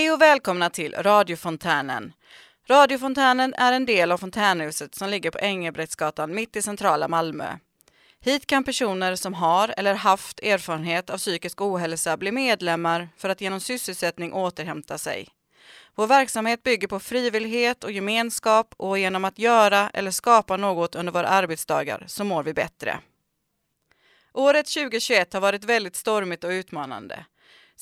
Hej och välkomna till Radiofontänen. Radiofontänen är en del av fontänhuset som ligger på Engelbrektsgatan mitt i centrala Malmö. Hit kan personer som har eller haft erfarenhet av psykisk ohälsa bli medlemmar för att genom sysselsättning återhämta sig. Vår verksamhet bygger på frivillighet och gemenskap och genom att göra eller skapa något under våra arbetsdagar så mår vi bättre. Året 2021 har varit väldigt stormigt och utmanande.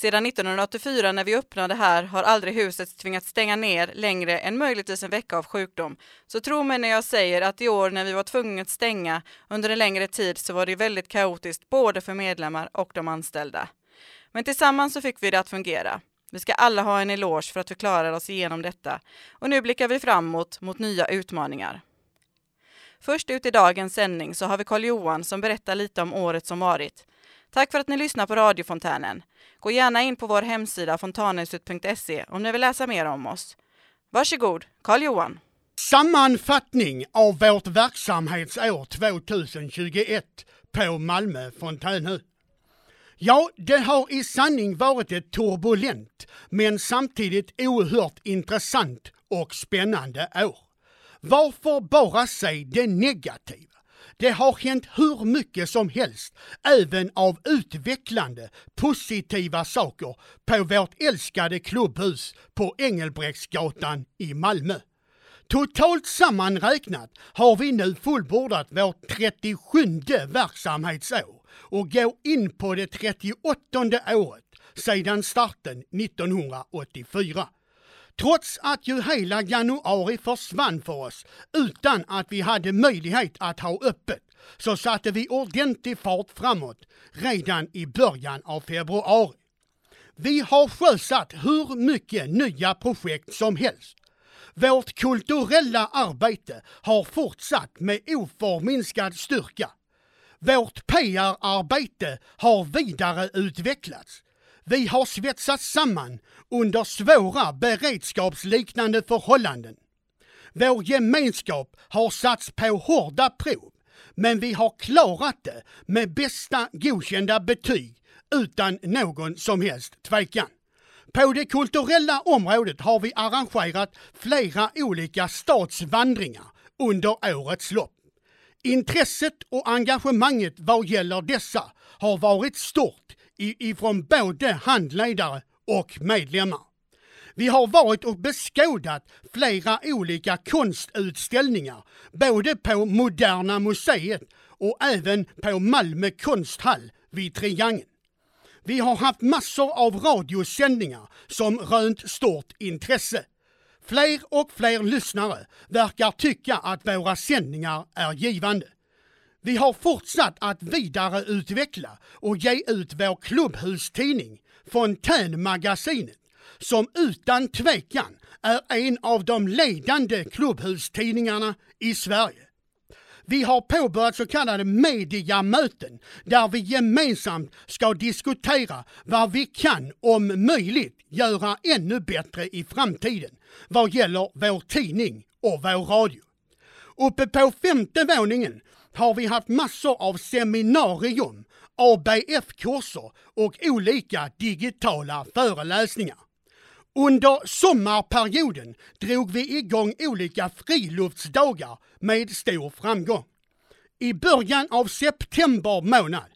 Sedan 1984 när vi öppnade här har aldrig huset tvingats stänga ner längre än möjligtvis en vecka av sjukdom. Så tro mig när jag säger att i år när vi var tvungna att stänga under en längre tid så var det väldigt kaotiskt både för medlemmar och de anställda. Men tillsammans så fick vi det att fungera. Vi ska alla ha en eloge för att vi klarar oss igenom detta och nu blickar vi framåt mot nya utmaningar. Först ut i dagens sändning så har vi Karl Johan som berättar lite om året som varit. Tack för att ni lyssnar på radiofontänen. Gå gärna in på vår hemsida fontanhuset.se om ni vill läsa mer om oss. Varsågod, Karl Johan. Sammanfattning av vårt verksamhetsår 2021 på Malmö fontänhus. Ja, det har i sanning varit ett turbulent men samtidigt oerhört intressant och spännande år. Varför bara se det negativa? Det har hänt hur mycket som helst, även av utvecklande, positiva saker på vårt älskade klubbhus på Engelbrektsgatan i Malmö. Totalt sammanräknat har vi nu fullbordat vårt 37 verksamhetsår och går in på det 38 året sedan starten 1984. Trots att ju hela januari försvann för oss utan att vi hade möjlighet att ha öppet så satte vi ordentlig fart framåt redan i början av februari. Vi har sjösatt hur mycket nya projekt som helst. Vårt kulturella arbete har fortsatt med oförminskad styrka. Vårt PR-arbete har vidareutvecklats. Vi har svetsats samman under svåra beredskapsliknande förhållanden. Vår gemenskap har satts på hårda prov, men vi har klarat det med bästa godkända betyg utan någon som helst tvekan. På det kulturella området har vi arrangerat flera olika stadsvandringar under årets lopp. Intresset och engagemanget vad gäller dessa har varit stort ifrån både handledare och medlemmar. Vi har varit och beskådat flera olika konstutställningar, både på Moderna Museet och även på Malmö konsthall vid Triangeln. Vi har haft massor av radiosändningar som rönt stort intresse. Fler och fler lyssnare verkar tycka att våra sändningar är givande. Vi har fortsatt att vidareutveckla och ge ut vår klubbhustidning Fontänmagasinet som utan tvekan är en av de ledande klubbhustidningarna i Sverige. Vi har påbörjat så kallade mediamöten där vi gemensamt ska diskutera vad vi kan, om möjligt, göra ännu bättre i framtiden vad gäller vår tidning och vår radio. Uppe på femte våningen har vi haft massor av seminarium, ABF-kurser och olika digitala föreläsningar. Under sommarperioden drog vi igång olika friluftsdagar med stor framgång. I början av september månad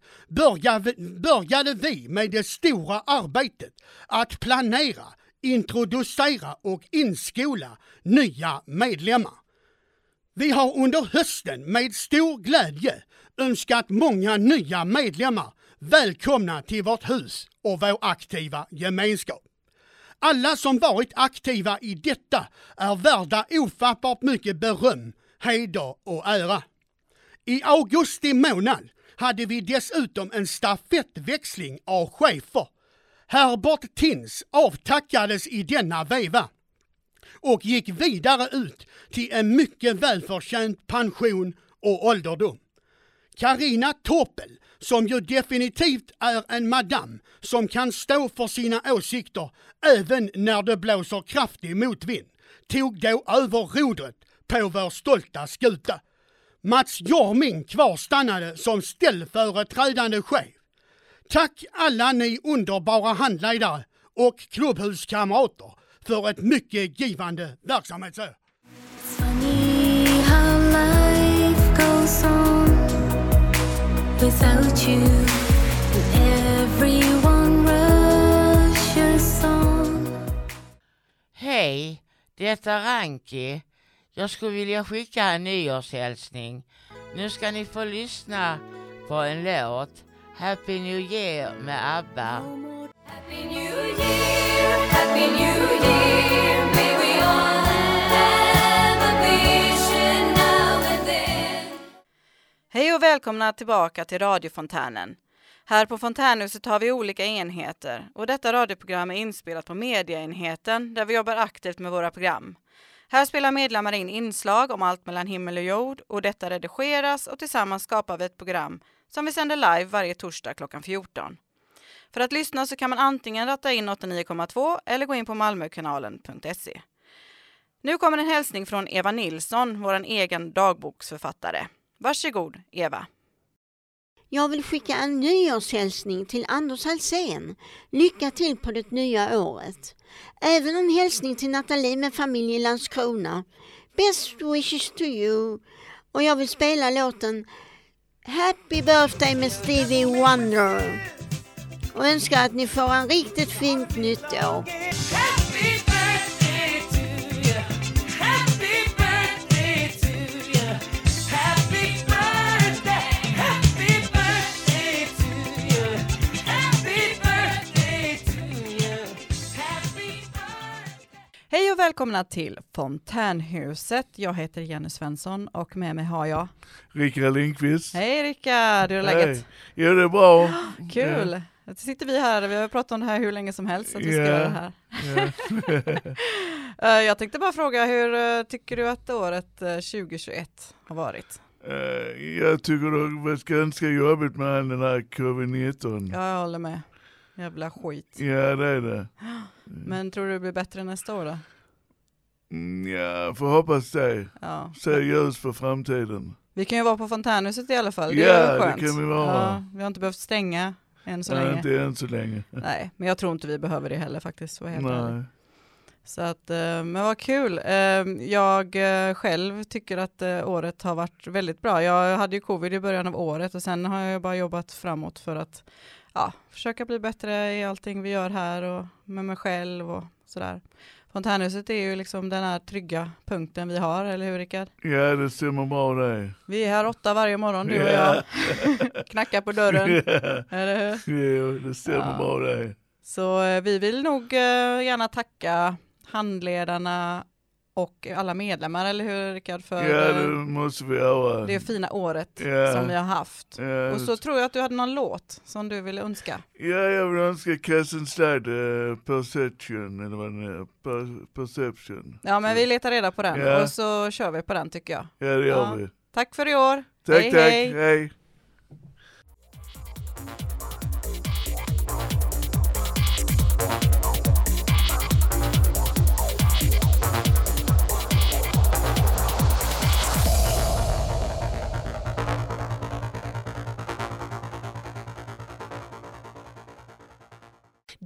började vi med det stora arbetet att planera, introducera och inskola nya medlemmar. Vi har under hösten med stor glädje önskat många nya medlemmar välkomna till vårt hus och vår aktiva gemenskap. Alla som varit aktiva i detta är värda ofattbart mycket beröm, heder och ära. I augusti månad hade vi dessutom en stafettväxling av chefer. Herbert Tins avtackades i denna veva och gick vidare ut till en mycket välförtjänt pension och ålderdom. Karina Toppel, som ju definitivt är en madam som kan stå för sina åsikter även när det blåser kraftig motvind, tog då över rodret på vår stolta skuta. Mats Jorming kvarstannade som ställföreträdande chef. Tack alla ni underbara handledare och klubbhuskamrater för ett mycket givande verksamhetsår. Hej, detta är Ranki. Jag skulle vilja skicka en nyårshälsning. Nu ska ni få lyssna på en låt. Happy New Year med ABBA. Happy New Year, Happy New Year. Välkomna tillbaka till radiofontänen. Här på Fontänhuset har vi olika enheter och detta radioprogram är inspelat på mediaenheten där vi jobbar aktivt med våra program. Här spelar medlemmar in inslag om allt mellan himmel och jord och detta redigeras och tillsammans skapar vi ett program som vi sänder live varje torsdag klockan 14. För att lyssna så kan man antingen ratta in 89,2 eller gå in på malmökanalen.se. Nu kommer en hälsning från Eva Nilsson, vår egen dagboksförfattare. Varsågod, Eva. Jag vill skicka en nyårshälsning till Anders Alsén. Lycka till på det nya året. Även en hälsning till Nathalie med familj i Landskrona. Best wishes to you. Och jag vill spela låten Happy birthday med Stevie Wonder. Och önskar att ni får en riktigt fint nytt år. Hej och välkomna till Fontänhuset. Jag heter Jenny Svensson och med mig har jag... Rickard Lindqvist. Hej Rickard, hur är läget? Hej. Jo, det är bra. Kul! Nu sitter vi här, vi har pratat om det här hur länge som helst, att vi ska Ja. göra det här. Ja. Eh, Jag tänkte bara fråga, hur eh, tycker du att året eh, 2021 har varit? Eh, Jag tycker det har varit ganska jobbigt med den här covid-19. Ja, jag håller med. Jävla skit. Ja, det är det. Men tror du det blir bättre nästa år då? Mm, Ja, får hoppas det. Ja. Se ljus för framtiden. Vi kan ju vara på Fontänhuset i alla fall, det Ja, är ju det skönt. kan vi vara. Ja, vi har inte behövt stänga än så Nej, länge. inte än så länge. Nej, men jag tror inte vi behöver det heller faktiskt. vara helt ärlig. Nej. Så att, eh, men vad kul. Eh, Jag eh, själv tycker att året har varit väldigt bra. Jag hade ju covid i början av året och sen har jag bara jobbat framåt för att ja, försöka bli bättre i allting vi gör här och med mig själv och sådär. Fontänhuset är ju liksom den här trygga punkten vi har, eller hur Rickard? Ja, det stämmer bra det. Vi är här åtta varje morgon, du och Ja. jag. Knackar på dörren, Ja, eller hur? jo, det stämmer Ja. bra det. Så eh, vi vill nog eh, gärna tacka handledarna och alla medlemmar, eller hur Rickard, för Ja, eh, det måste vi göra. det fina året Ja. som vi har haft. Ja, Och så tror jag att du hade någon låt som du ville önska. Ja, jag vill önska Cassen Stad uh, Perception, eller vad den är. Per, perception. Ja, men vi letar reda på den Ja. och så kör vi på den tycker jag. Ja, det gör vi. Tack för i år. Tack, hej, tack. hej. hej.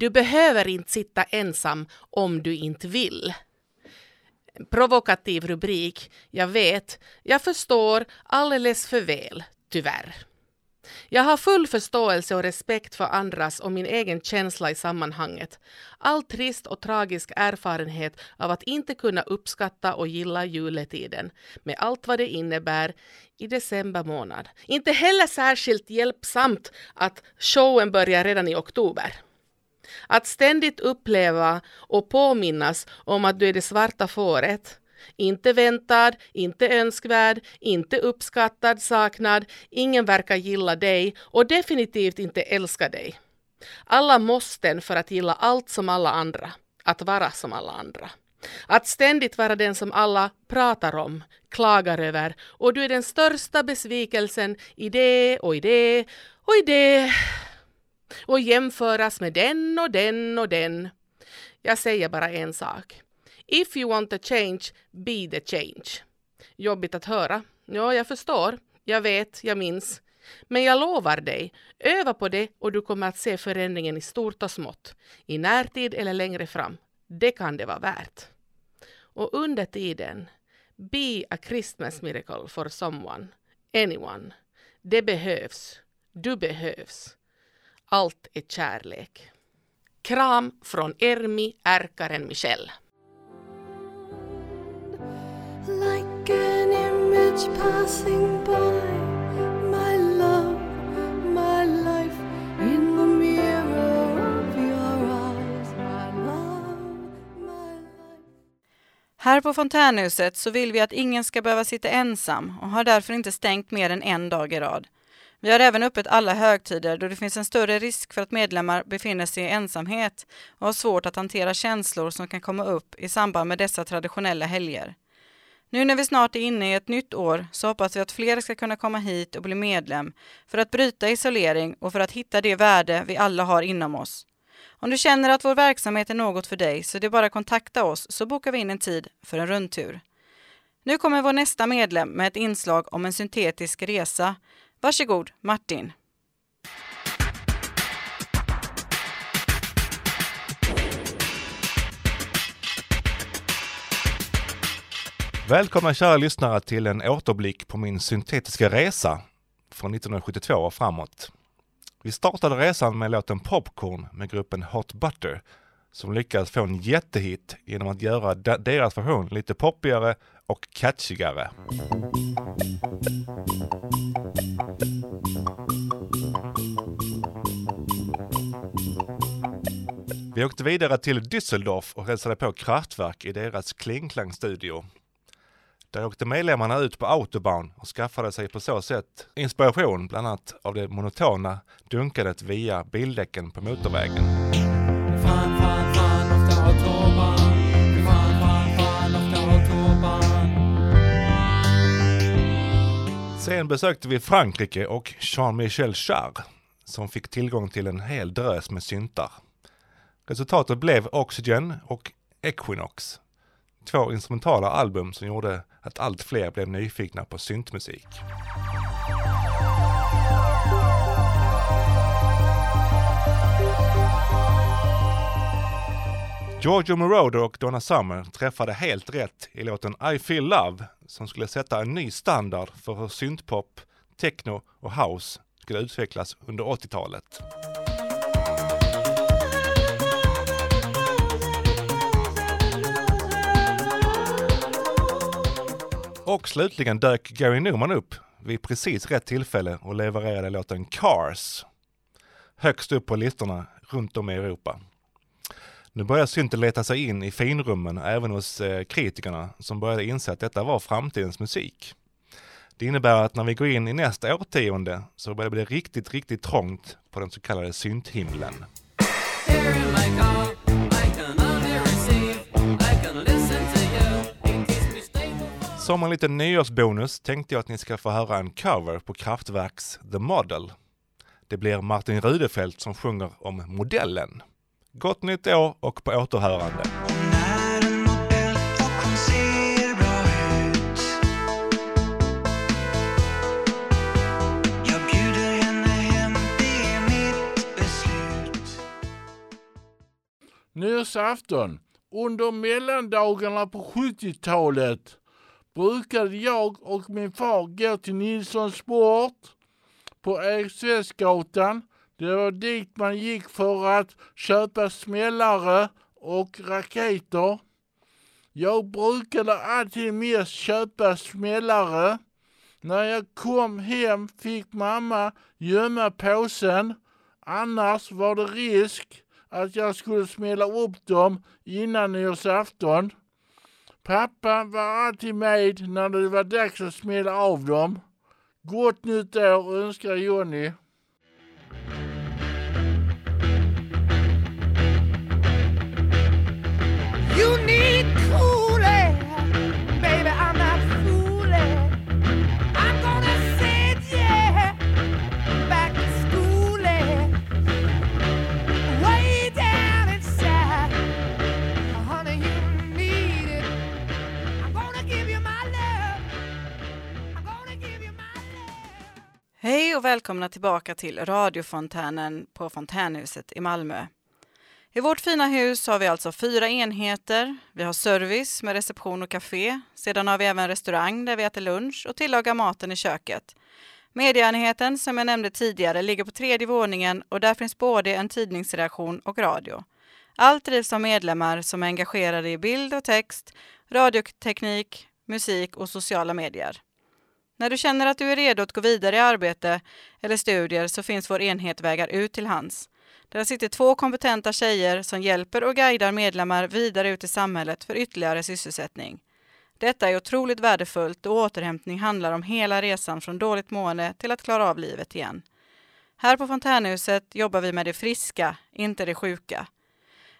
Du behöver inte sitta ensam om du inte vill. Provokativ rubrik. Jag vet, jag förstår alldeles för väl, tyvärr. Jag har full förståelse och respekt för andras och min egen känsla i sammanhanget. All trist och tragisk erfarenhet av att inte kunna uppskatta och gilla juletiden med allt vad det innebär i december månad. Inte heller särskilt hjälpsamt att showen börjar redan i oktober. Att ständigt uppleva och påminnas om att du är det svarta fåret. Inte väntad, inte önskvärd, inte uppskattad, saknad, ingen verkar gilla dig och definitivt inte älska dig. Alla måsten för att gilla allt som alla andra, att vara som alla andra. Att ständigt vara den som alla pratar om, klagar över och du är den största besvikelsen i det och i det och i det och jämföras med den och den och den. Jag säger bara en sak. If you want a change, be the change. Jobbigt att höra. Ja, jag förstår. Jag vet, jag minns. Men jag lovar dig, öva på det och du kommer att se förändringen i stort och smått, i närtid eller längre fram. Det kan det vara värt. Och under tiden, be a Christmas miracle for someone, anyone. Det behövs. Du behövs. Allt är kärlek. Kram från Ermi, ärkaren Michelle. like an image passing by. My love, my life in the mirror of your eyes. My love, my life. Här på fontänhuset så vill vi att ingen ska behöva sitta ensam och har därför inte stängt mer än en dag i rad. Vi har även öppet alla högtider då det finns en större risk för att medlemmar befinner sig i ensamhet och har svårt att hantera känslor som kan komma upp i samband med dessa traditionella helger. Nu när vi snart är inne i ett nytt år så hoppas vi att fler ska kunna komma hit och bli medlem för att bryta isolering och för att hitta det värde vi alla har inom oss. Om du känner att vår verksamhet är något för dig så det är bara att kontakta oss så bokar vi in en tid för en rundtur. Nu kommer vår nästa medlem med ett inslag om en syntetisk resa. Varsågod Martin. Välkomna kära lyssnare till en återblick på min syntetiska resa från 1972 och framåt. Vi startade resan med låten Popcorn med gruppen Hot Butter som lyckades få en jättehit genom att göra deras version lite poppigare och catchigare. Vi åkte vidare till Düsseldorf och hälsade på Kraftwerk i deras Klingklang-studio. Där åkte medlemmarna ut på autobahn och skaffade sig på så sätt inspiration bland annat av det monotona dunkandet via bildäcken på motorvägen. Auf der Autobahn. Wir fahren, fahren, fahren auf der Autobahn. Sen besökte vi Frankrike och Jean-Michel Jarre som fick tillgång till en hel drös med syntar. Resultatet blev Oxygen och Equinox. Två instrumentala album som gjorde att allt fler blev nyfikna på syntmusik. Giorgio Moroder och Donna Summer träffade helt rätt i låten I feel love som skulle sätta en ny standard för hur syntpop, techno och house skulle utvecklas under 80-talet. Och slutligen dök Gary Newman upp vid precis rätt tillfälle och levererade låten Cars högst upp på listorna runt om i Europa. Nu börjar synten leta sig in i finrummen även hos eh, kritikerna som började inse att detta var framtidens musik. Det innebär att när vi går in i nästa årtionde så börjar det bli riktigt, riktigt trångt på den så kallade synthimlen. Som en liten nyårsbonus tänkte jag att ni ska få höra en cover på Kraftwerks The Model. Det blir Martin Rudefelt som sjunger om modellen. Gott nytt år och på återhörande. Nyårsafton. Under mellandagarna på 70-talet brukade jag och min far gå till Nilsson Sport på Eriksväsgatan. Det var dit man gick för att köpa smällare och raketer. Jag brukade alltid mest köpa smällare. När jag kom hem fick mamma gömma påsen. Annars var det risk att jag skulle smälla upp dem innan nyårsafton. Pappa var alltid med när det var dags att smälla av dem. Gott nytt år önskar Jonny. Hej och välkomna tillbaka till radiofontänen på Fontänhuset i Malmö. I vårt fina hus har vi alltså fyra enheter. Vi har service med reception och café. Sedan har vi även restaurang där vi äter lunch och tillagar maten i köket. Medieenheten som jag nämnde tidigare ligger på tredje våningen och där finns både en tidningsredaktion och radio. Allt drivs av medlemmar som är engagerade i bild och text, radioteknik, musik och sociala medier. När du känner att du är redo att gå vidare i arbete eller studier så finns vår enhet Vägar ut till hands. Där sitter två kompetenta tjejer som hjälper och guidar medlemmar vidare ut i samhället för ytterligare sysselsättning. Detta är otroligt värdefullt och återhämtning handlar om hela resan från dåligt mående till att klara av livet igen. Här på Fontänhuset jobbar vi med det friska, inte det sjuka.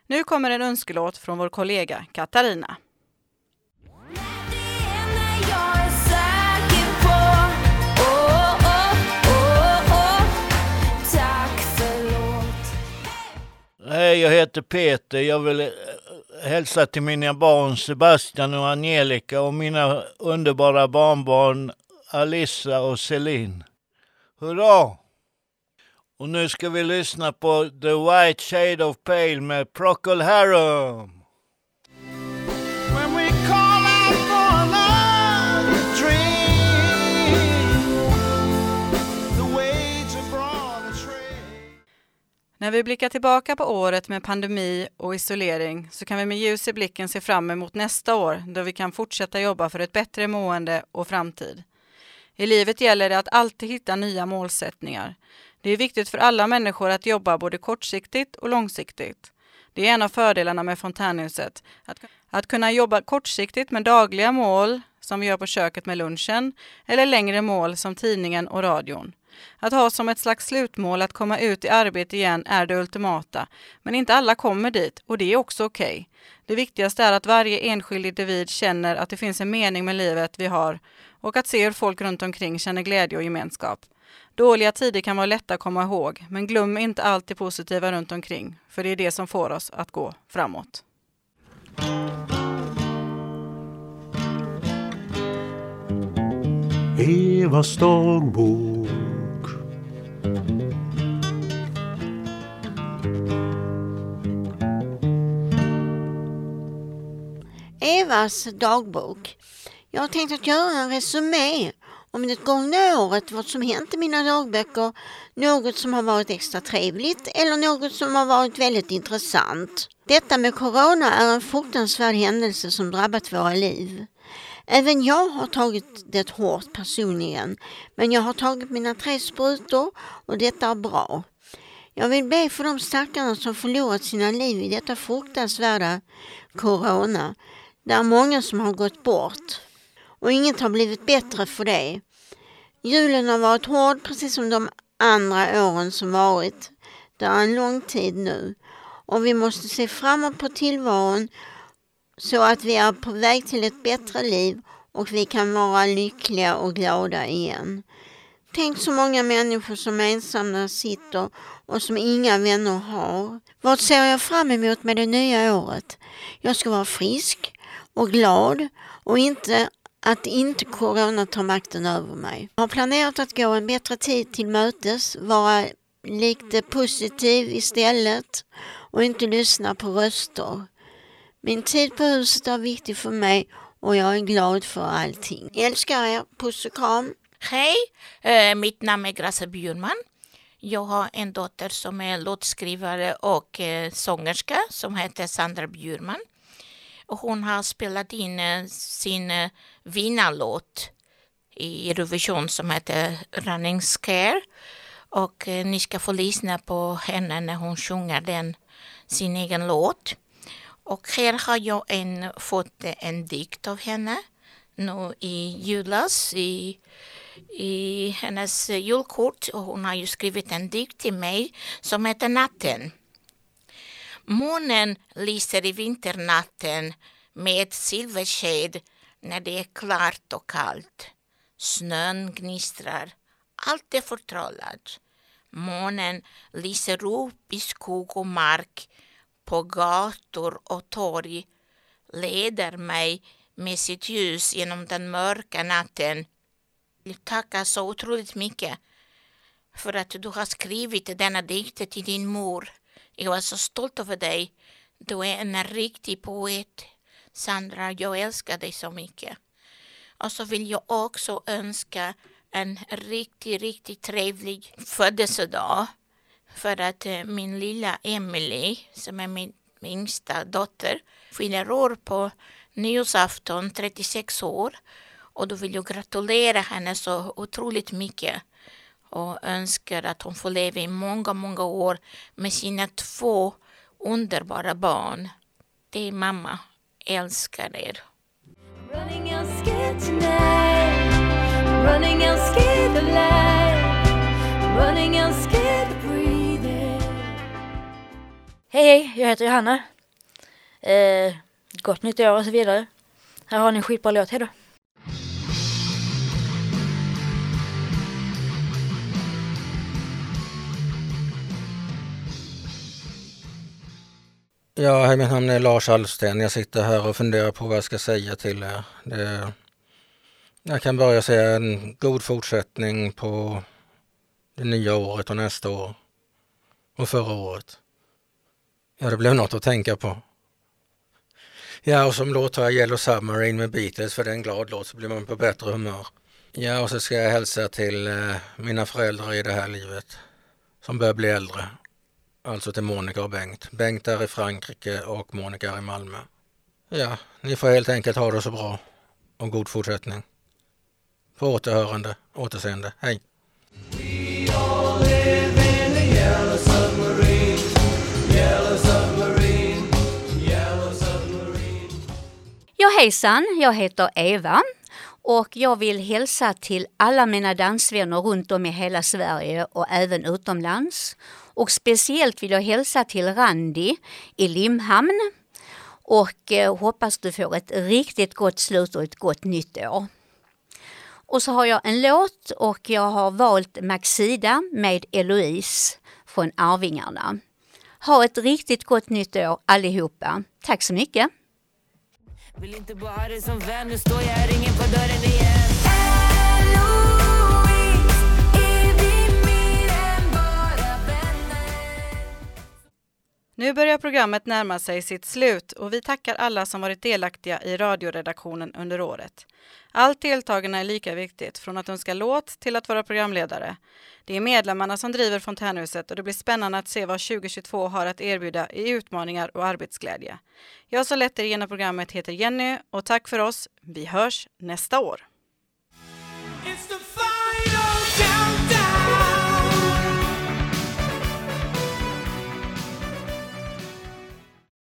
Nu kommer en önskelåt från vår kollega Katarina. Hej, jag heter Peter. Jag vill eh, hälsa till mina barn Sebastian och Angelica och mina underbara barnbarn Alissa och Celine. Hurra! Och nu ska vi lyssna på The White Shade of Pale med Procol Harum. När vi blickar tillbaka på året med pandemi och isolering så kan vi med ljus i blicken se fram emot nästa år då vi kan fortsätta jobba för ett bättre mående och framtid. I livet gäller det att alltid hitta nya målsättningar. Det är viktigt för alla människor att jobba både kortsiktigt och långsiktigt. Det är en av fördelarna med Fontänhuset. Att, att kunna jobba kortsiktigt med dagliga mål, som vi gör på köket med lunchen, eller längre mål som tidningen och radion. Att ha som ett slags slutmål att komma ut i arbete igen är det ultimata, men inte alla kommer dit och det är också okej. Det viktigaste är att varje enskild individ känner att det finns en mening med livet vi har och att se hur folk runt omkring känner glädje och gemenskap. Dåliga tider kan vara lätta att komma ihåg, men glöm inte allt det positiva runt omkring, för det är det som får oss att gå framåt. Eva dagbok Evas dagbok. Jag har tänkt att göra en resumé om det gångna året, vad som hänt i mina dagböcker, något som har varit extra trevligt eller något som har varit väldigt intressant. Detta med corona är en fruktansvärd händelse som drabbat våra liv. Även jag har tagit det hårt personligen, men jag har tagit mina tre sprutor och detta är bra. Jag vill be för de stackarna som förlorat sina liv i detta fruktansvärda corona. Det är många som har gått bort och inget har blivit bättre för det. Julen har varit hård precis som de andra åren som varit. Det är en lång tid nu och vi måste se framåt på tillvaron så att vi är på väg till ett bättre liv och vi kan vara lyckliga och glada igen. Tänk så många människor som ensamma sitter och som inga vänner har. Vad ser jag fram emot med det nya året? Jag ska vara frisk och glad och inte att inte corona tar makten över mig. Jag har planerat att gå en bättre tid till mötes, vara lite positiv istället och inte lyssna på röster. Min tid på huset är viktig för mig och jag är glad för allting. Älskar er, puss och kram. Hej, eh, mitt namn är Grasse Bjurman. Jag har en dotter som är låtskrivare och eh, sångerska som heter Sandra Bjurman. Och hon har spelat in eh, sin eh, vinnarlåt i Eurovision som heter Running Scare. Och eh, ni ska få lyssna på henne när hon sjunger den, sin egen låt. Och här har jag en, fått en dikt av henne nu i julas i, i hennes julkort. Och hon har ju skrivit en dikt till mig som heter Natten. Månen lyser i vinternatten med silversked när det är klart och kallt. Snön gnistrar, allt är förtrollat. Månen lyser upp i skog och mark, på gator och torg, leder mig med sitt ljus genom den mörka natten. Jag tackar så otroligt mycket för att du har skrivit denna dikt till din mor. Jag är så stolt över dig. Du är en riktig poet. Sandra, jag älskar dig så mycket. Och så vill jag också önska en riktigt, riktigt trevlig födelsedag. För att eh, min lilla Emily, som är min yngsta dotter, fyller år på nyårsafton, 36 år. Och då vill jag gratulera henne så otroligt mycket och önskar att hon får leva i många, många år med sina två underbara barn. Det är mamma. Älskar er. Running out scared tonight. Running out scared alive. Running out scared to breathe in. Hej hej, jag heter Johanna. Eh, gott nytt år och så vidare. Här har ni en skitbra låt, hejdå. Ja, hej, mitt namn är Lars Alsten. Jag sitter här och funderar på vad jag ska säga till er. Det, jag kan börja säga en god fortsättning på det nya året och nästa år. Och förra året. Ja, det blev något att tänka på. Ja, och som låt har jag Yellow Submarine med Beatles, för det är en glad låt så blir man på bättre humör. Ja, och så ska jag hälsa till eh, mina föräldrar i det här livet, som börjar bli äldre. Alltså till Monica och Bengt. Bengt är i Frankrike och Monica är i Malmö. Ja, ni får helt enkelt ha det så bra. Och god fortsättning. På återhörande, återseende. Hej! Ja hejsan, jag heter Eva och jag vill hälsa till alla mina dansvänner runt om i hela Sverige och även utomlands. Och speciellt vill jag hälsa till Randi i Limhamn och eh, hoppas du får ett riktigt gott slut och ett gott nytt år. Och så har jag en låt och jag har valt Maxida med Eloise från Arvingarna. Ha ett riktigt gott nytt år allihopa. Tack så mycket. Vill inte bara ha dig som vän, nu står jag här, ingen på dörren igen. Nu börjar programmet närma sig sitt slut och vi tackar alla som varit delaktiga i radioredaktionen under året. Allt deltagarna är lika viktigt, från att önska låt till att vara programledare. Det är medlemmarna som driver Fontänhuset och det blir spännande att se vad 2022 har att erbjuda i utmaningar och arbetsglädje. Jag som lett er genom programmet heter Jenny och tack för oss. Vi hörs nästa år.